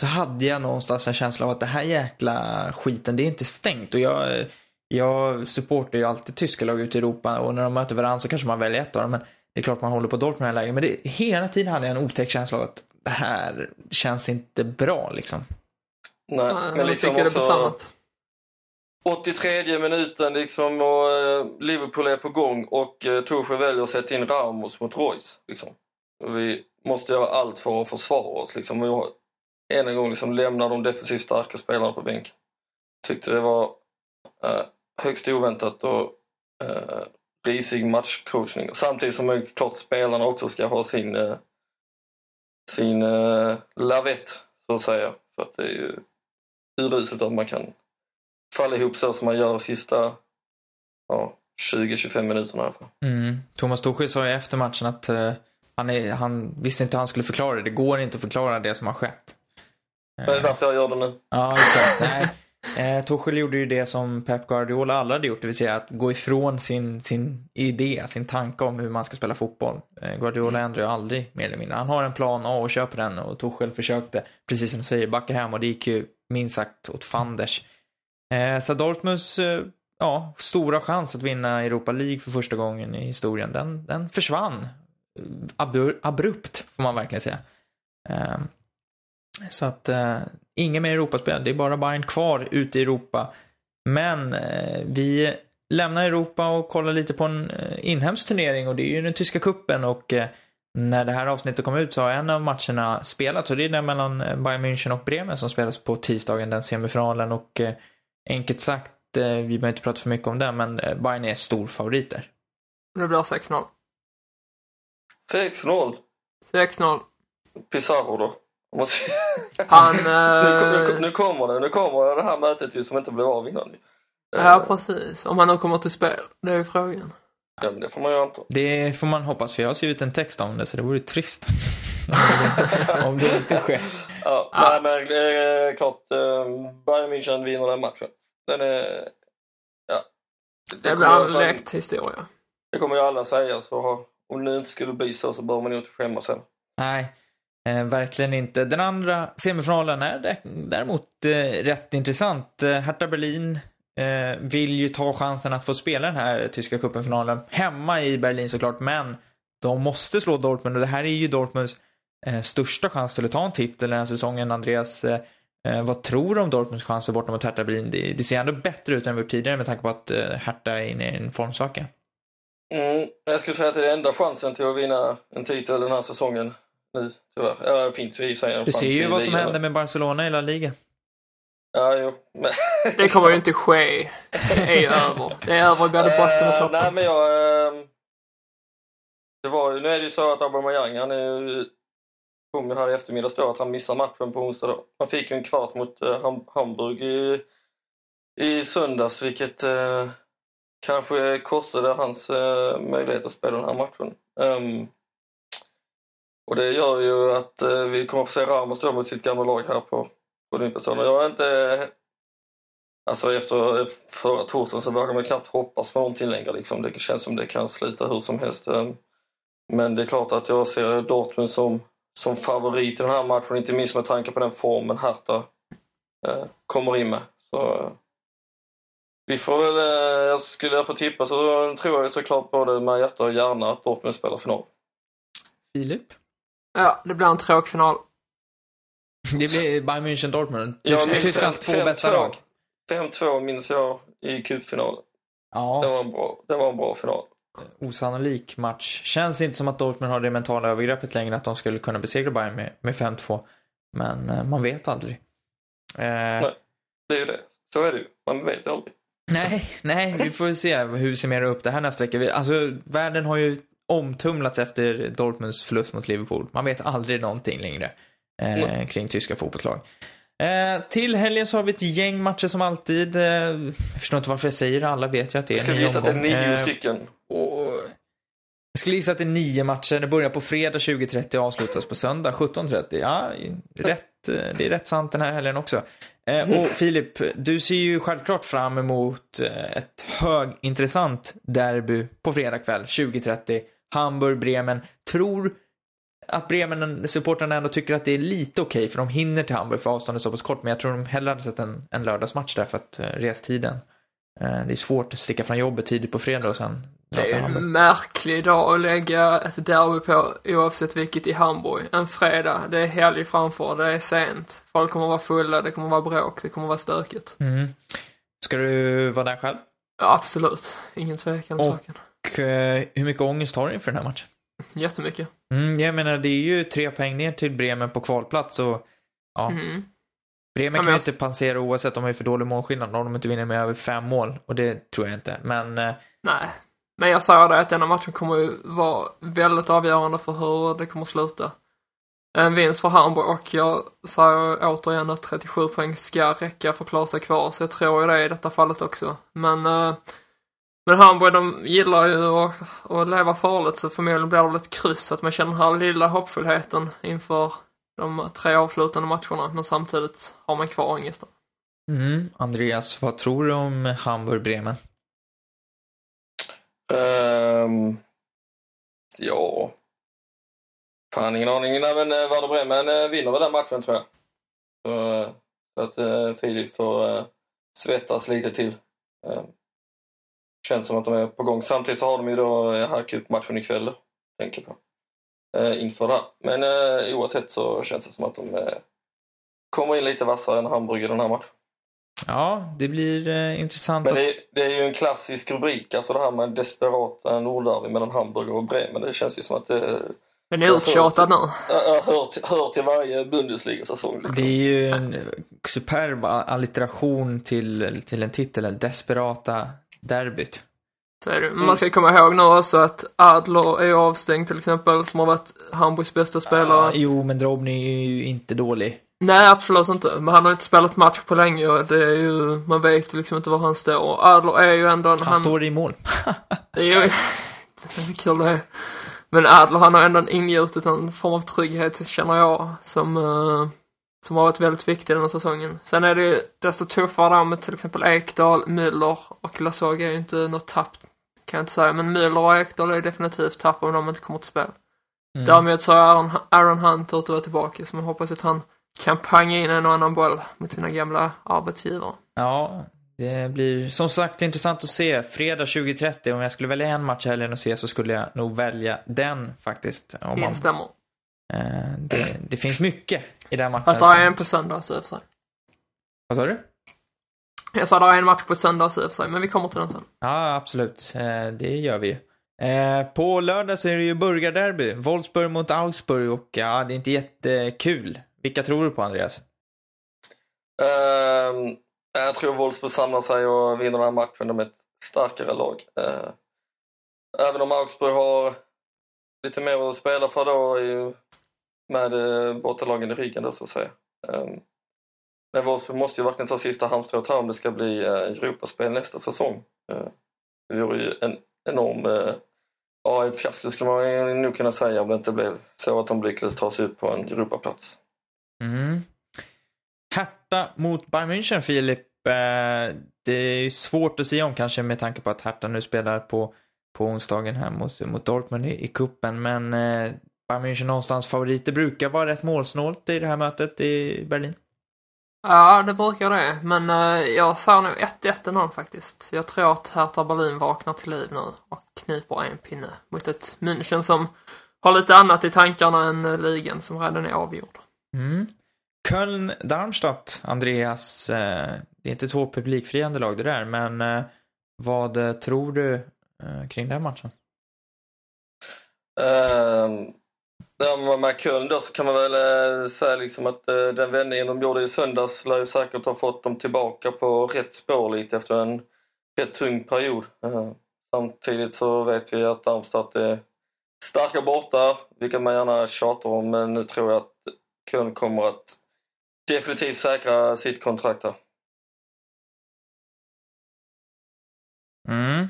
så hade jag någonstans en känsla av att det här jäkla skiten, det är inte stängt. Och jag, jag supportar ju alltid tyska lag ute i Europa och när de möter varandra så kanske man väljer ett av dem. Men det är klart man håller på Dortmund i det här läget. Men det, hela tiden hade jag en otäck känsla av att det här känns inte bra liksom. Nej, men jag liksom tycker det också besannat. 83 minuten liksom och eh, Liverpool är på gång och eh, Torsjö väljer att sätta in Ramos mot Royce. Liksom. Vi måste göra allt för att försvara oss. Liksom. Vi har än en gång liksom lämnar de defensivt starka spelarna på bänken. Tyckte det var eh, högst oväntat och eh, risig matchcoachning. Samtidigt som klart spelarna också ska ha sin, eh, sin eh, lavett, så att säga. För att det är ju uruset att man kan falla ihop så som man gör de sista ja, 20-25 minuterna i alla fall. Mm. Thomas Tuchel sa ju efter matchen att eh, han, är, han visste inte hur han skulle förklara det. Det går inte att förklara det som har skett. Det är därför jag gör det nu. Ja, exakt. Nej. Eh, Tuchel gjorde ju det som Pep Guardiola aldrig hade gjort, det vill säga att gå ifrån sin, sin idé, sin tanke om hur man ska spela fotboll. Eh, Guardiola ändrar ju aldrig mer eller mindre. Han har en plan A och köper den och Tuchel försökte, precis som du säger, backa hem och det gick ju minst sagt åt fanders. Eh, så Dortmunds eh, ja, stora chans att vinna Europa League för första gången i historien, den, den försvann. Eh, Abur, abrupt, får man verkligen säga. Eh, så att eh, inget mer Europaspel, det är bara Bayern kvar ute i Europa. Men eh, vi lämnar Europa och kollar lite på en eh, inhemsk turnering och det är ju den tyska kuppen och eh, när det här avsnittet kom ut så har en av matcherna spelats och det är den mellan eh, Bayern München och Bremen som spelas på tisdagen, den semifinalen och eh, enkelt sagt, eh, vi behöver inte prata för mycket om det, men eh, Bayern är storfavoriter. Det blir 6-0. 6-0. 6-0. Pizarro då. Måste... Han, nu, nu, eh, nu kommer det. Nu kommer det här mötet ju som inte blev av innan. Ja, precis. Om han nu kommer till spel. Det är ju frågan. Ja, men det får man ju anta. Det får man hoppas, för jag har skrivit en text om det, så det vore trist. Om det inte sker. Ja, Ah. Nej, men det är klart. eh, Bayern München vinner den matchen. Den är... Ja. Det kommer blir en lekt historia. Det kommer ju alla säga, så om det inte skulle bli så så bör man ju inte skämmas sen. Nej, eh, verkligen inte. Den andra semifinalen är dä- däremot eh, rätt intressant. Eh, Hertha Berlin eh, vill ju ta chansen att få spela den här tyska cupen-finalen hemma i Berlin såklart, men de måste slå Dortmund och det här är ju Dortmunds eh, största chans till att ta en titel den här säsongen. Andreas, eh, eh, vad tror du om Dortmunds chanser borta mot Hertha Berlin? Det, det ser ändå bättre ut än vi gjort tidigare med tanke på att eh, Hertha är inne i en formsvacka. Mm, jag skulle säga att det är enda chansen till att vinna en titel den här säsongen nu, tyvärr. Ja, det finns ju i sig en Du ser ju vad som händer med Barcelona i La Liga. Ja, jo. Men... Det kommer ju inte ske. Det är ju över. Det är över i både botten och Eh, toppen. Nej, men jag... ehm, Det var nu är det ju så att Aubameyang, han är ju kom ju här i eftermiddags då att han missar matchen på onsdag då. Han fick ju en kvart mot eh, Hamburg i, i söndags, vilket eh, kanske kostade hans eh, möjlighet att spela den här matchen. Um, och det gör ju att eh, vi kommer få se Ramos då mot sitt gamla lag här på, på Olympiastadion. Jag är inte... Alltså efter eh, förra torsdagen så vågar man knappt hoppas på någonting längre. Liksom. Det känns som det kan sluta hur som helst. Ehm, men det är klart att jag ser Dortmund som, som favorit i den här matchen, inte minst med tanke på den formen Hertha eh, kommer in med. Så, eh, vi får väl, eh, jag skulle jag få tippa så tror jag såklart både med hjärta och hjärna att Dortmund spelar final. Filip? Ja, det blir en tråkig final. Det blir Bayern München Dortmund. Ja, Tysk, men Tysklands två fem- bästa två. lag. 5-2 minns jag i cupfinalen. Det Ja, var en bra, det var en bra final. Osannolik match. Känns inte som att Dortmund har det mentala övergreppet längre att de skulle kunna besegra Bayern med, med 5-2. Men eh, man vet aldrig. Eh, nej. Det är ju det. Så är det ju. Man vet aldrig. nej, vi får se hur vi summerar upp det här nästa vecka. Alltså, världen har ju omtumlats efter Dortmunds förlust mot Liverpool. Man vet aldrig någonting längre eh, Nej. kring tyska fotbollslag. Eh, till helgen så har vi ett gäng matcher som alltid. Eh, jag förstår inte varför jag säger det, alla vet ju att det är Jag skulle en ny gissa att det är omgång. nio Eh, stycken. Och jag skulle gissa att det är nio matcher. Det börjar på fredag 20.30 och avslutas på söndag 17.30. Ja, rätt, det är rätt sant den här helgen också. Eh, Och Filip, du ser ju självklart fram emot eh, ett högintressant derby på fredag kväll 20.30. Hamburg-Bremen. Tror att Bremen-supportrarna ändå tycker att det är lite okej för de hinner till Hamburg för avståndet är så pass kort. Men jag tror de hellre hade sett en, en lördagsmatch där för att eh, restiden. Det är svårt att sticka från jobbet tidigt på fredag och sen Det är en märklig dag att lägga ett derby på oavsett vilket i Hamburg. En fredag, det är helg framför, det är sent. Folk kommer vara fulla, det kommer vara bråk, det kommer vara stökigt. Mm. Ska du vara där själv? Ja, absolut, ingen tvekan om Och- saken. Och eh, hur mycket ångest har du inför den här matchen? Jättemycket. Mm, jag menar, det är ju tre poäng ner till Bremen på kvalplats och ja, Mm. Bremen Ja, kan ju inte passera oavsett, de har ju för dålig målskillnad om de inte vinner med över fem mål och det tror jag inte. Men eh, Nej. Men jag sa det att denna matchen kommer ju vara väldigt avgörande för hur det kommer sluta. En vinst för Hamburg och jag säger återigen att 37 poäng ska räcka för att klara sig kvar, så jag tror ju det i detta fallet också. Men, eh, men Hamburg de gillar ju att, att leva farligt så förmodligen blir det väl ett kryss, att man känner den här lilla hoppfullheten inför de tre avslutande matcherna, men samtidigt har man kvar ångesten. mm, Andreas, vad tror du om Hamburg-Bremen? Um, ja... Fan, ingen aning. Nej, men eh, Werder Bremen eh, vinner väl den matchen, tror jag. Så, så att uh, Filip får uh, svettas lite till. Uh, känns som att de är på gång. Samtidigt så har de ju då här cupmatchen ikväll, tänker på. Uh, inför det här. Men uh, oavsett så känns det som att de uh, kommer in lite vassare än Hamburg i den här matchen. Ja, det blir eh, intressant Men det är, det är ju en klassisk rubrik, alltså det här med desperata nordderby mellan Hamburg och Bremen. Det känns ju som att det Den är uttjatad nu. äh, hör, till, hör till varje Bundesliga-säsong. Liksom. Det är ju en superb allitteration till, till en titel, Desperata derbyt. Så är det. Men man ska komma ihåg nu också att Adler är avstängd till exempel, som har varit Hamburgs bästa spelare. Ah, jo, men Drobny är ju inte dålig. Nej, absolut inte. Men han har inte spelat match på länge och det är ju, man vet ju liksom inte var han står. Och Adler är ju ändå en... Han, står i mål. Det är ju... det är kul det är. Men Adler han har ändå ingjutit en form av trygghet känner jag som, eh, som har varit väldigt viktig den här säsongen. Sen är det ju desto tuffare där med till exempel Ekdal, Müller och Lasog är ju inte något tapp kan jag inte säga. Men Müller och Ekdal är definitivt tapp om de inte kommer till spel. Mm. Däremot så är Aaron, Aaron Hunt ute och tillbaka så jag hoppas att han kan panga in en och annan boll mot sina gamla arbetsgivare. Ja, det blir som sagt intressant att se. Fredag 20.30, om jag skulle välja en match i helgen att se så skulle jag nog välja den faktiskt. Om man, Instämmer. eh, det, det finns mycket i den matchen. Fast det är en på söndag i och för sig. Vad sa du? Jag sa det är en match på söndag i och för sig, men vi kommer till den sen. Ja, absolut. Eh, det gör vi ju. Eh, på lördag så är det ju burgarderby. Wolfsburg mot Augsburg och ja, det är inte jättekul. Vilka tror du på, Andreas? Uh, jag tror Wolfsburg samlar sig och vinner den här matchen. De är ett starkare lag. Uh, även om Augsburg har lite mer att spela för då med uh, bortalagen i ryggen då så att säga. Ehm, men Wolfsburg måste ju verkligen ta sista halmstrået här om det ska bli uh, Europaspel nästa säsong. Uh, det vore ju en enorm Uh, Ja, ett fiasko skulle man nog kunna säga om det inte blev så att de lyckades ta sig ut på en Europaplats. Mm. Hertha mot Bayern München, Filip. Eh, det är ju svårt att säga om kanske med tanke på att Hertha nu spelar på, på onsdagen här mot, mot Dortmund i, i kuppen. Men eh, Bayern München någonstans favoriter brukar vara rätt målsnålt i det här mötet i Berlin. Ja, det brukar det. Men eh, jag säger nog 1-1 någon faktiskt. Jag tror att Hertha Berlin vaknar till liv nu och kniper en pinne mot ett München som har lite annat i tankarna än eh, ligan som redan är avgjord. Mm. Köln-Darmstadt, Andreas. Eh, det är inte två publikfriande lag det där, men eh, vad eh, tror du eh, kring den matchen? Ehm, Ja, med Köln då så kan man väl eh, säga liksom att eh, den vändningen de gjorde i söndags lär ju säkert ha fått dem tillbaka på rätt spår lite efter en rätt tung period. Uh, samtidigt så vet vi att Darmstadt är starka borta, vilket man gärna tjatar om, men nu tror jag att Köln kommer att definitivt säkra sitt kontrakt här. Mm.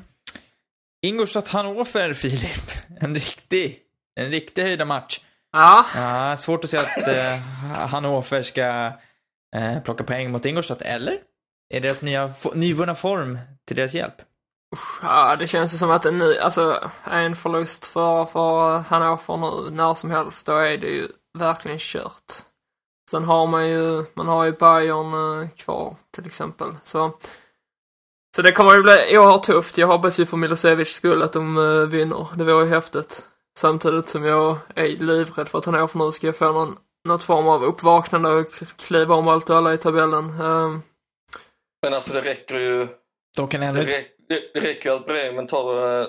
Ingolstadt-Hannover, Filip. En riktig, en riktig höjda match. Ja, Ja, svårt att säga att eh, Hannover ska eh, plocka poäng mot Ingolstadt, eller? Är deras nya, nyvunna form till deras hjälp? ja det känns ju som att en ny, alltså en förlust för, för Hannover nu när som helst, då är det ju verkligen kört. Sen har man ju, man har ju Bayern eh, kvar till exempel. Så, så det kommer ju bli oerhört tufft. Jag hoppas ju för Milosevic skull att de eh, vinner. Det vore ju häftigt. Samtidigt som jag är livrädd för att Hannover nu ska få någon, något form av uppvaknande och kliva om allt och alla i tabellen. Ehm, Men alltså det räcker ju De kan det, ändå räcker ju att Bremen tar, eh,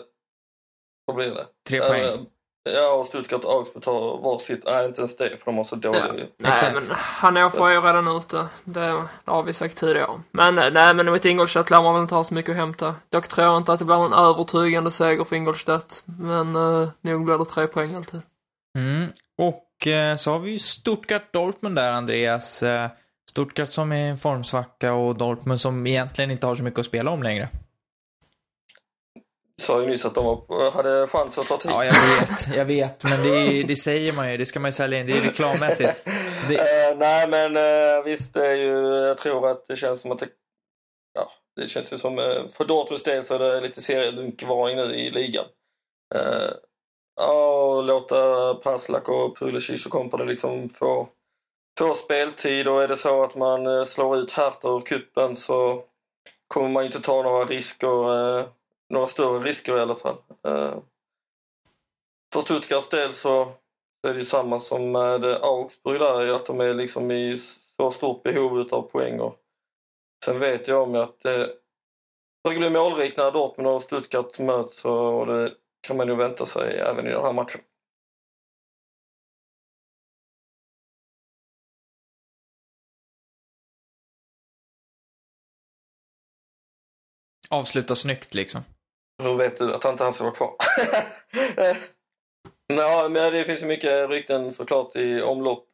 vad blir det? tre poäng. Ja, och Stuttgart och Augsburg tar varsitt. Nej, inte ens det, för de har så dålig... Ja. Nej, men Hannover är ju redan ute. Det, det har vi sagt tidigare. Men eh, nej, men mot Ingolstadt lär man väl inte ha så mycket att hämta. Dock tror jag inte att det blir någon övertygande seger för Ingolstadt. Men eh, nog blir det tre poäng alltid. Mm. Och eh, så har vi ju Stuttgart-Dortmund där, Andreas. Eh, Stuttgart som är i en formsvacka och Dortmund som egentligen inte har så mycket att spela om längre. Sa ju nyss att de var, hade chans att ta tid. Ja, jag vet, jag vet, men det, det säger man ju. Det ska man ju sälja in. Det är reklammässigt. Det, Eh, nej, men eh, visst, det är ju, jag tror att det känns som att det... Ja, det känns ju som... eh, för Dortmunds del så är det lite serielunkvarning nu i ligan. Eh, ja, låta Paslak och Pulisic och kompani liksom få, få speltid och är det så att man slår ut Hertha ur kuppen så kommer man ju inte ta några risker, några större risker i alla fall. Eh, för Stuttgarts del så är det ju samma som med eh, Augsburg där, att de är liksom i så stort behov av poäng. Och sen vet jag om att eh, det brukar bli målrikt när Dortmund och Stuttgart möts och det kan man ju vänta sig även i den här matchen. avsluta snyggt liksom. Hur vet du att han inte han ska vara kvar? Ja, men det finns ju mycket rykten såklart i omlopp.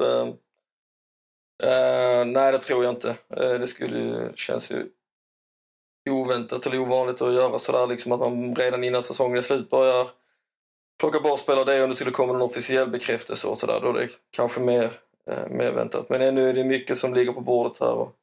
Uh, nej, det tror jag inte. Uh, det skulle ju, känns ju oväntat eller ovanligt att göra sådär liksom att man redan innan säsongen är slut börjar plocka bort spelare det om det skulle komma någon officiell bekräftelse och sådär. Då är det kanske mer, uh, mer väntat. Men ännu är det mycket som ligger på bordet här. Och,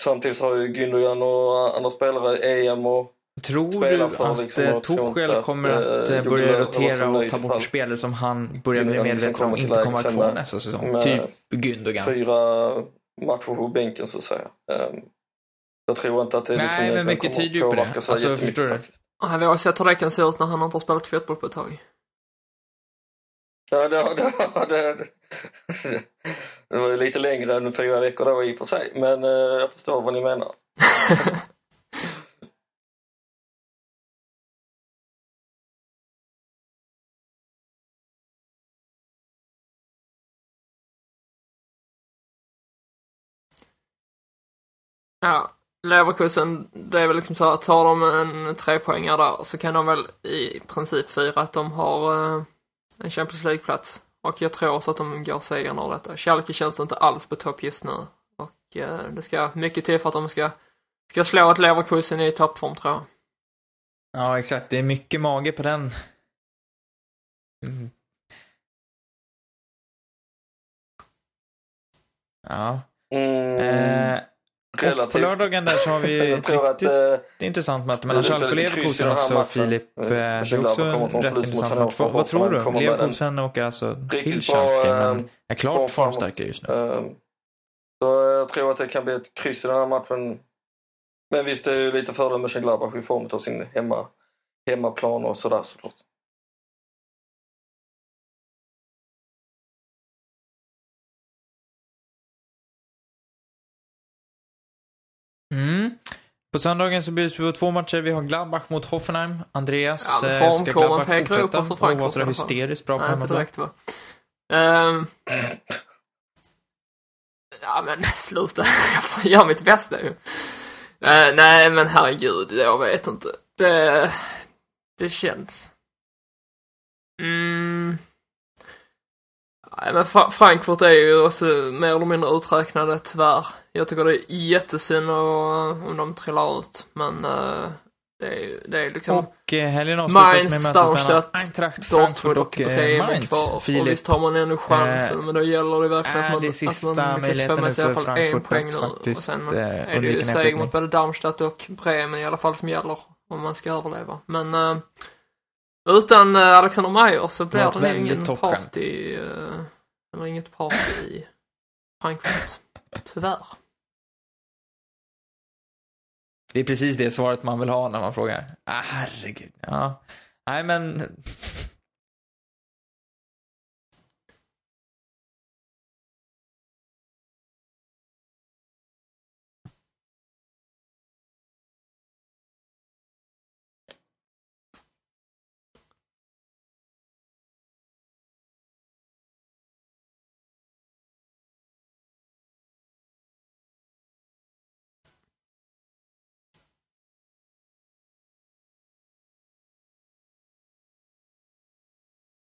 samtidigt har ju Gündogan och andra spelare EM och Tror Spelar du för att liksom, eh, att, kommer eh, att eh, Jogi börja rotera och ta bort spelare som han börjar bli medveten om inte till kommer att få fem nästa säsong? Typ Gündogan. fyra matcher på bänken så att säga. Um, jag tror inte att det Nej, liksom men egentligen mycket tyder ju på det. Alltså, förstår du? Nej, vi har sett hur det kan se ut när han inte har spelat fotboll på ett tag. Ja, det, det, det, det, det var ju lite längre än fyra veckor då i och för sig, men eh, jag förstår vad ni menar. Ja, Leverkusen, det är väl liksom så att tar de en trepoängare där så kan de väl i princip fira att de har eh, en Champions League-plats. Och jag tror också att de går segern ur detta. Schalke känns inte alls på topp just nu. Och eh, det ska mycket till för att de ska, ska slå ett Leverkusen i toppform tror jag. Ja, exakt. Det är mycket mage på den. Mm. Ja. Mm, Eh, och på relativt. lördagen där så har vi ett att riktigt eh, intressant möte mellan är Schalke och i Leverkusen också, matchen. Filip. Eh, Eh, Det är också en rätt intressant match. Vad, vad tror du? Leverkusen åker alltså till Schalke, eh, men är bra klart formstarkare just nu. eh, så jag tror att det kan bli ett kryss i den här matchen. Men visst, det är ju lite fördel med Mönchengladbach i form av sin hemma, hemmaplan och sådär såklart. På söndagen så bjuds vi på två matcher. Vi har Gladbach mot Hoffenheim. Andreas, Ja, eh, ska Gladbach fortsätta för och Frankfurt vara hysteriskt bra på Nej, inte direkt va. Ehm, ja men sluta, jag får göra mitt bästa ju. Eh, nej men herregud, jag vet inte. Det, det känns. Mm. Nej men Fra- Frankfurt är ju också mer eller mindre uträknade tyvärr. Jag tycker det är jättesynd och- om de trillar ut. Men eh, det är det är liksom Och eh, helgen avslutas med mötet mellan Eintracht Dortmund och och eh, Bremen Mainz. kvar. Och Filip, visst har man ännu chansen, eh, men då gäller det verkligen att man, det att man lyckas få med sig i alla fall en poäng nu. Och sen eh, är det ju seger mot både Darmstadt och Bremen i alla fall som gäller om man ska överleva. Men eh, utan eh, Alexander Meyer så blir det väldigt ingen party, eh, eller inget party i Frankfurt. Tyvärr. Det är precis det svaret man vill ha när man frågar. Ah, herregud. Ja. Nej, men...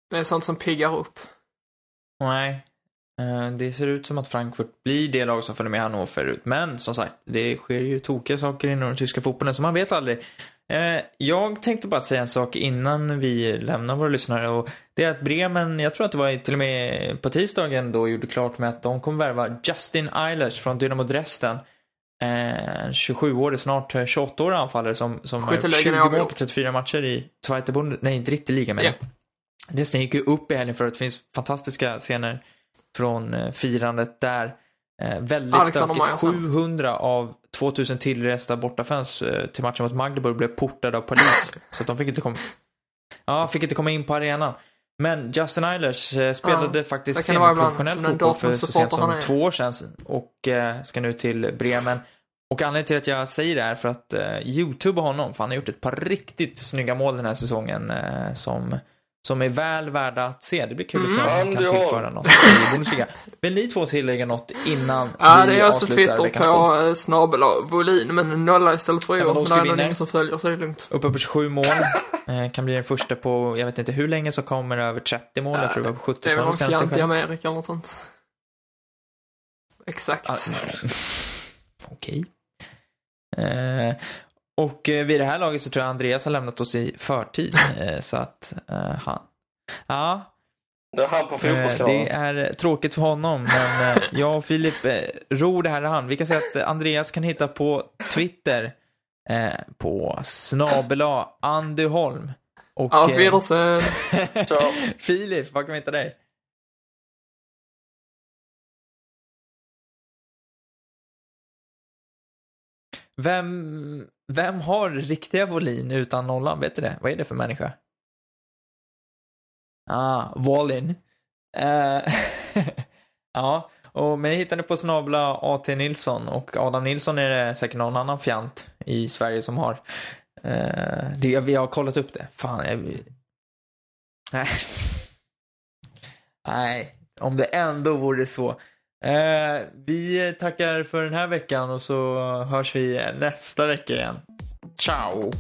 Det är sånt som piggar upp. Nej. Eh, Det ser ut som att Frankfurt blir det lag som följer med Hannover ut. Men som sagt, det sker ju tokiga saker inom den tyska fotbollen, så man vet aldrig. Eh, Jag tänkte bara säga en sak innan vi lämnar våra lyssnare och det är att Bremen, jag tror att det var till och med på tisdagen då, gjorde klart med att de kommer värva Justin Eilers från Dynamo Dresden. Eh, En 27-årig, snart 28-årig anfallare som, som har gjort Skytteligan är 20 mål på 34 matcher i Zweite Bund, nej, Dritte Liga menar Ja. Dresden gick ju upp i helgen för att det finns fantastiska scener från eh, firandet där. Eh, väldigt Alexander stökigt. Meyer senast. 700 av 2000 tillresta bortafans eh, till matchen mot Magdeburg blev portade av polis. så att de fick inte komma... Ja, fick inte komma in på arenan. Men Justin Eilers eh, spelade Ja, faktiskt semiprofessionell fotboll för så sent som två år sedan och eh, ska nu till Bremen. Och anledningen till att jag säger det är för att eh, YouTube honom, för han har gjort ett par riktigt snygga mål den här säsongen som, som är väl värda att se. Det blir kul att se om Mm. han kan Ja, tillföra något. Vill ni två tillägga något innan Ja, vi det är alltså avslutar Twitter veckans på eh, snabel volym, men en nolla istället för i Ja, men år. Men det är nog ingen som följer, så det är lugnt. Uppe på 27 mål. Eh, kan bli den första på, jag vet inte hur länge som kommer över 30 mål. Jag tror det var på Det är väl 70-talet någon fjant i. Amerika eller något sånt. Exakt. Ah, Okej. Eh, och eh, vid det här laget så tror jag Andreas har lämnat oss i förtid. Eh, så att eh, han... Ja, Det är han på fotbollskanalen. det är tråkigt för honom. Men jag och Filip ror det här i hand. Vi kan säga att Andreas kan hitta på Twitter eh, på snabela Andyholm. Och Auf Wiedersehen. Filip, var kan vi hitta dig? Vem, vem har riktiga volin utan nollan? Vet du det? Vad är det för människa? Ah, Wallin. Uh, ja, och mig hittar ni på snabla AT Nilsson och Adam Nilsson är det säkert någon annan fjant i Sverige som har. Uh, det, vi har kollat upp det. Fan, jag, Nej. Nej, om det ändå vore så. Eh, vi tackar för den här veckan och så hörs vi nästa vecka igen. Ciao!